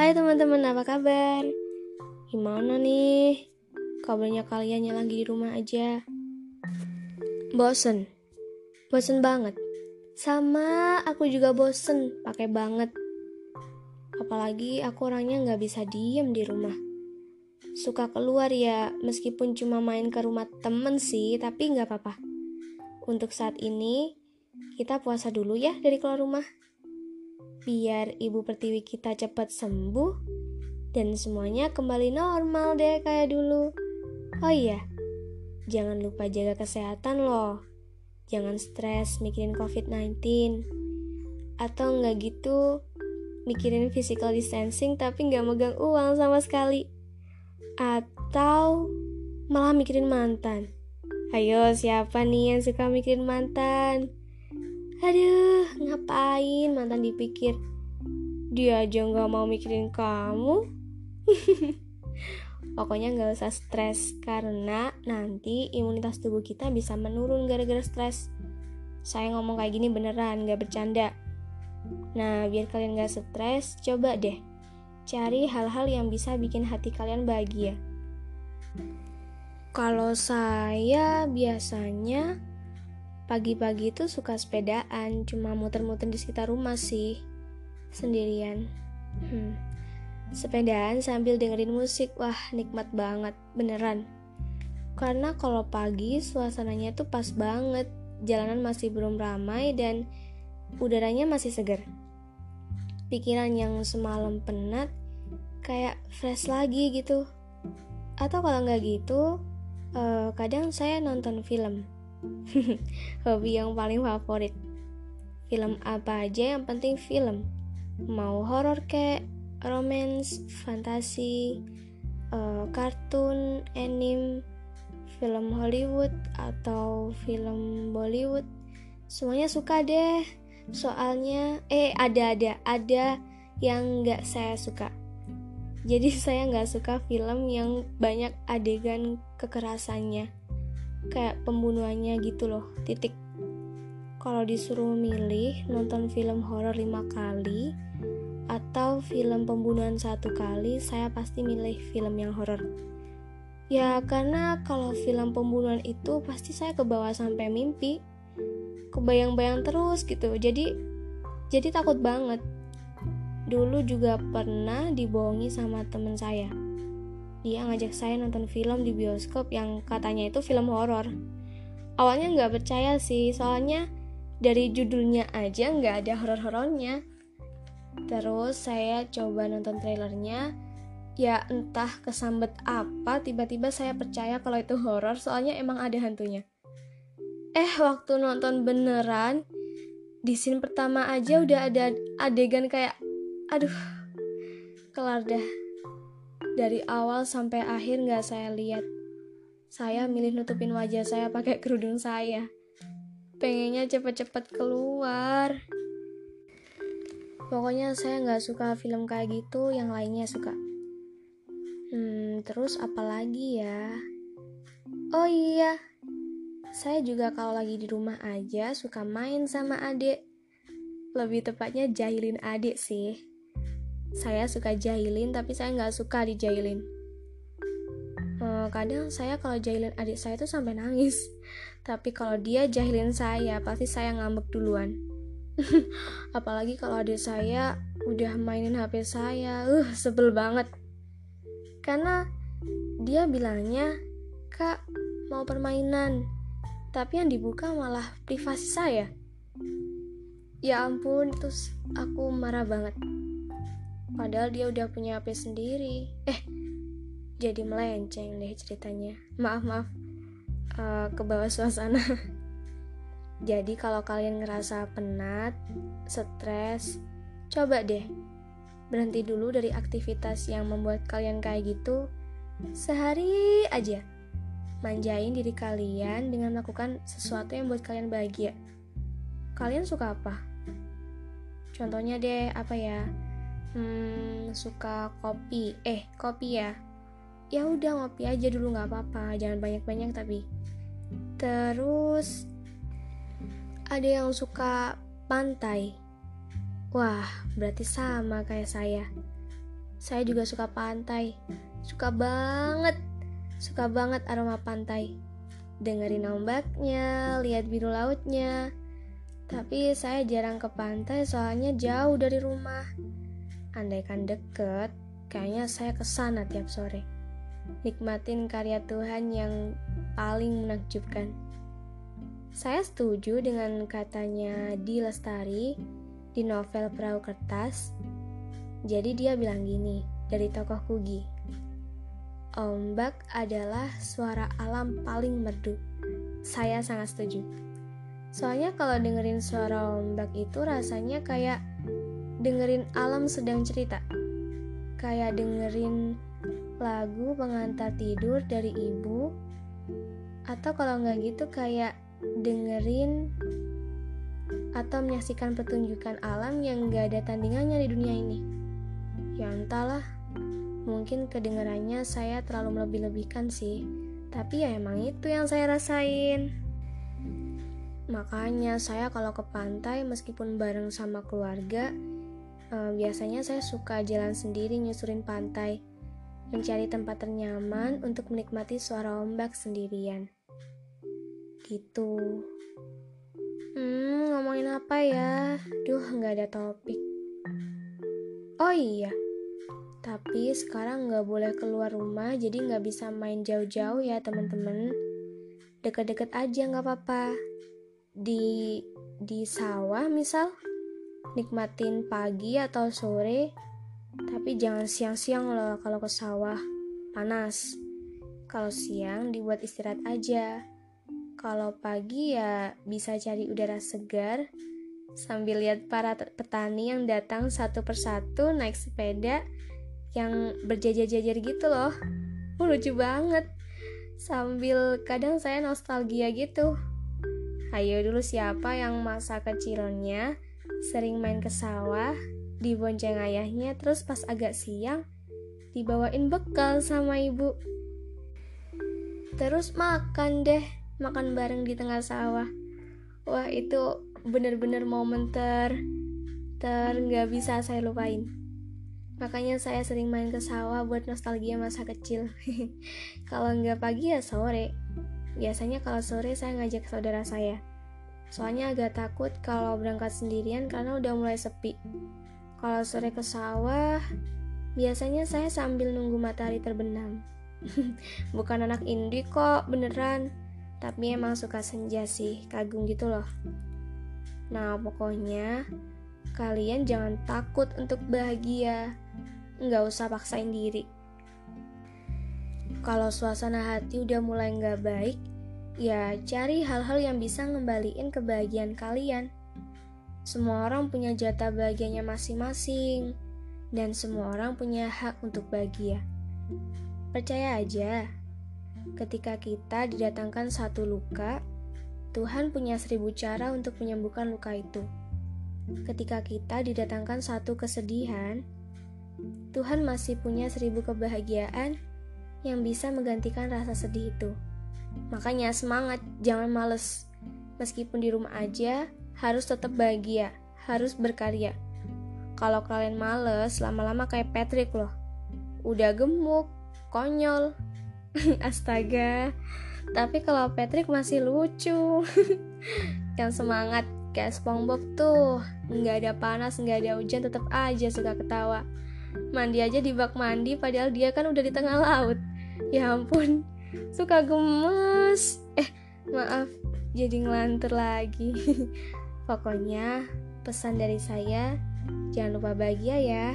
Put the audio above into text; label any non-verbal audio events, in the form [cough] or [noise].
Hai teman-teman, apa kabar? Gimana nih? Kabarnya kalian yang lagi di rumah aja? Bosen? Bosen banget? Sama, aku juga bosen, pakai banget. Apalagi aku orangnya nggak bisa diem di rumah. Suka keluar ya, meskipun cuma main ke rumah temen sih, tapi nggak apa-apa. Untuk saat ini, kita puasa dulu ya dari keluar rumah biar ibu pertiwi kita cepat sembuh dan semuanya kembali normal deh kayak dulu. Oh iya, jangan lupa jaga kesehatan loh. Jangan stres mikirin COVID-19. Atau nggak gitu, mikirin physical distancing tapi nggak megang uang sama sekali. Atau malah mikirin mantan. Ayo, siapa nih yang suka mikirin mantan? Aduh, ngapain mantan dipikir? Dia aja gak mau mikirin kamu. [laughs] Pokoknya gak usah stres Karena nanti imunitas tubuh kita bisa menurun gara-gara stres. Saya ngomong kayak gini beneran, gak bercanda. Nah, biar kalian gak stres, coba deh Cari hal-hal yang bisa bikin hati kalian bahagia. Kalau saya biasanya Pagi-pagi itu suka sepedaan, cuma muter-muter di sekitar rumah sih, sendirian. Hmm. Sepedaan sambil dengerin musik, wah nikmat banget, beneran. Karena kalau pagi suasananya tuh pas banget, jalanan masih belum ramai dan udaranya masih segar. Pikiran yang semalam penat kayak fresh lagi gitu. Atau kalau nggak gitu, uh, kadang saya nonton film [laughs] hobi yang paling favorit. Film apa aja? Yang penting film. Mau horor kek romance fantasi uh, kartun anime film Hollywood atau film Bollywood. Semuanya suka deh. Soalnya eh ada ada ada yang nggak saya suka. Jadi [laughs] saya nggak suka film yang banyak adegan kekerasannya kayak pembunuhannya gitu loh titik. Kalau disuruh milih nonton film horor lima kali atau film pembunuhan satu kali saya pasti milih film yang horor. Ya karena kalau film pembunuhan itu pasti saya kebawa sampai mimpi. Kebayang-bayang terus gitu. Jadi jadi takut banget. Dulu juga pernah dibohongi sama temen saya dia ngajak saya nonton film di bioskop yang katanya itu film horor. Awalnya nggak percaya sih, soalnya dari judulnya aja nggak ada horor-horornya. Terus saya coba nonton trailernya, ya entah kesambet apa, tiba-tiba saya percaya kalau itu horor, soalnya emang ada hantunya. Eh, waktu nonton beneran, di scene pertama aja udah ada adegan kayak, aduh, kelar dah dari awal sampai akhir nggak saya lihat. Saya milih nutupin wajah saya pakai kerudung saya. Pengennya cepet-cepet keluar. Pokoknya saya nggak suka film kayak gitu, yang lainnya suka. Hmm, terus apa lagi ya? Oh iya, saya juga kalau lagi di rumah aja suka main sama adik. Lebih tepatnya jahilin adik sih saya suka jahilin tapi saya nggak suka dijahilin. Uh, kadang saya kalau jahilin adik saya tuh sampai nangis. [laughs] Tapi kalau dia jahilin saya pasti saya ngambek duluan. [laughs] Apalagi kalau adik saya udah mainin HP saya. Uh sebel banget. Karena dia bilangnya kak mau permainan. Tapi yang dibuka malah privasi saya. Ya ampun terus aku marah banget Padahal dia udah punya HP sendiri. Eh, jadi melenceng deh ceritanya. Maaf, maaf. Uh, ke bawah suasana. [laughs] jadi kalau kalian ngerasa penat, stres, coba deh berhenti dulu dari aktivitas yang membuat kalian kayak gitu sehari aja. Manjain diri kalian dengan melakukan sesuatu yang buat kalian bahagia. Kalian suka apa? Contohnya deh, apa ya? Hmm, suka kopi eh kopi ya ya udah ngopi aja dulu nggak apa-apa jangan banyak-banyak tapi terus ada yang suka pantai wah berarti sama kayak saya Saya juga suka pantai. Suka banget. Suka banget aroma pantai. Dengerin ombaknya, lihat biru lautnya. Tapi saya jarang ke pantai soalnya jauh dari rumah. Andaikan deket, kayaknya saya ke sana tiap sore. Nikmatin karya Tuhan yang paling menakjubkan. Saya setuju dengan katanya Di Lestari di novel Perahu Kertas. Jadi dia bilang gini, dari tokoh Kugi. Ombak adalah suara alam paling merdu. Saya sangat setuju. Soalnya kalau dengerin suara ombak itu rasanya kayak dengerin alam sedang cerita. Kayak dengerin lagu pengantar tidur dari ibu atau kalau nggak gitu kayak dengerin atau menyaksikan pertunjukan alam yang gak ada tandingannya di dunia ini. Ya entahlah, mungkin kedengarannya saya terlalu melebih-lebihkan sih, tapi ya emang itu yang saya rasain. Makanya saya kalau ke pantai meskipun bareng sama keluarga, eh, biasanya saya suka jalan sendiri nyusurin pantai, mencari tempat ternyaman untuk menikmati suara ombak sendirian. Gitu. Hmm ngomongin apa ya? Duh nggak ada topik. Oh iya tapi sekarang nggak boleh keluar rumah jadi nggak bisa main jauh-jauh ya teman-teman. Deket-deket aja nggak apa-apa. Di di sawah misal nikmatin pagi atau sore tapi jangan siang-siang loh kalau ke sawah panas kalau siang dibuat istirahat aja kalau pagi ya bisa cari udara segar sambil lihat para petani yang datang satu persatu naik sepeda yang berjajar-jajar gitu loh. Oh, lucu banget. Sambil kadang saya nostalgia gitu. Ayo dulu siapa yang masa kecilnya sering main ke sawah, dibonceng ayahnya, terus pas agak siang dibawain bekal sama ibu. Terus makan deh makan bareng di tengah sawah. Wah itu bener-bener momen ter ter nggak bisa saya lupain. Makanya saya sering main ke sawah buat nostalgia masa kecil. [laughs] Kalau nggak pagi ya sore. Biasanya kalau sore saya ngajak saudara saya soalnya agak takut kalau berangkat sendirian karena udah mulai sepi kalau sore ke sawah biasanya saya sambil nunggu matahari terbenam [laughs] bukan anak indie kok beneran tapi emang suka senja sih, kagum gitu loh. Nah, pokoknya kalian jangan takut untuk bahagia. Nggak usah paksain diri. Kalau suasana hati udah mulai nggak baik, ya cari hal-hal yang bisa ngembaliin kebahagiaan kalian. Semua orang punya jatah bahagianya masing-masing, dan semua orang punya hak untuk bahagia. Percaya aja, Ketika kita didatangkan satu luka, Tuhan punya seribu cara untuk menyembuhkan luka itu. Ketika kita didatangkan satu kesedihan, Tuhan masih punya seribu kebahagiaan yang bisa menggantikan rasa sedih itu. Makanya semangat, jangan males. Meskipun di rumah aja, harus tetap bahagia, harus berkarya. Kalau kalian males, lama-lama kayak Patrick loh. Udah gemuk, konyol, [laughs] Astaga. Tapi kalau Patrick masih lucu. [laughs] yang semangat kayak SpongeBob tuh. Nggak ada panas, nggak ada hujan, tetap aja suka ketawa. Mandi aja di bak mandi padahal dia kan udah di tengah laut. Ya ampun, suka gemes. Eh, maaf, jadi ngelantur lagi. [laughs] Pokoknya pesan dari saya, jangan lupa bahagia ya.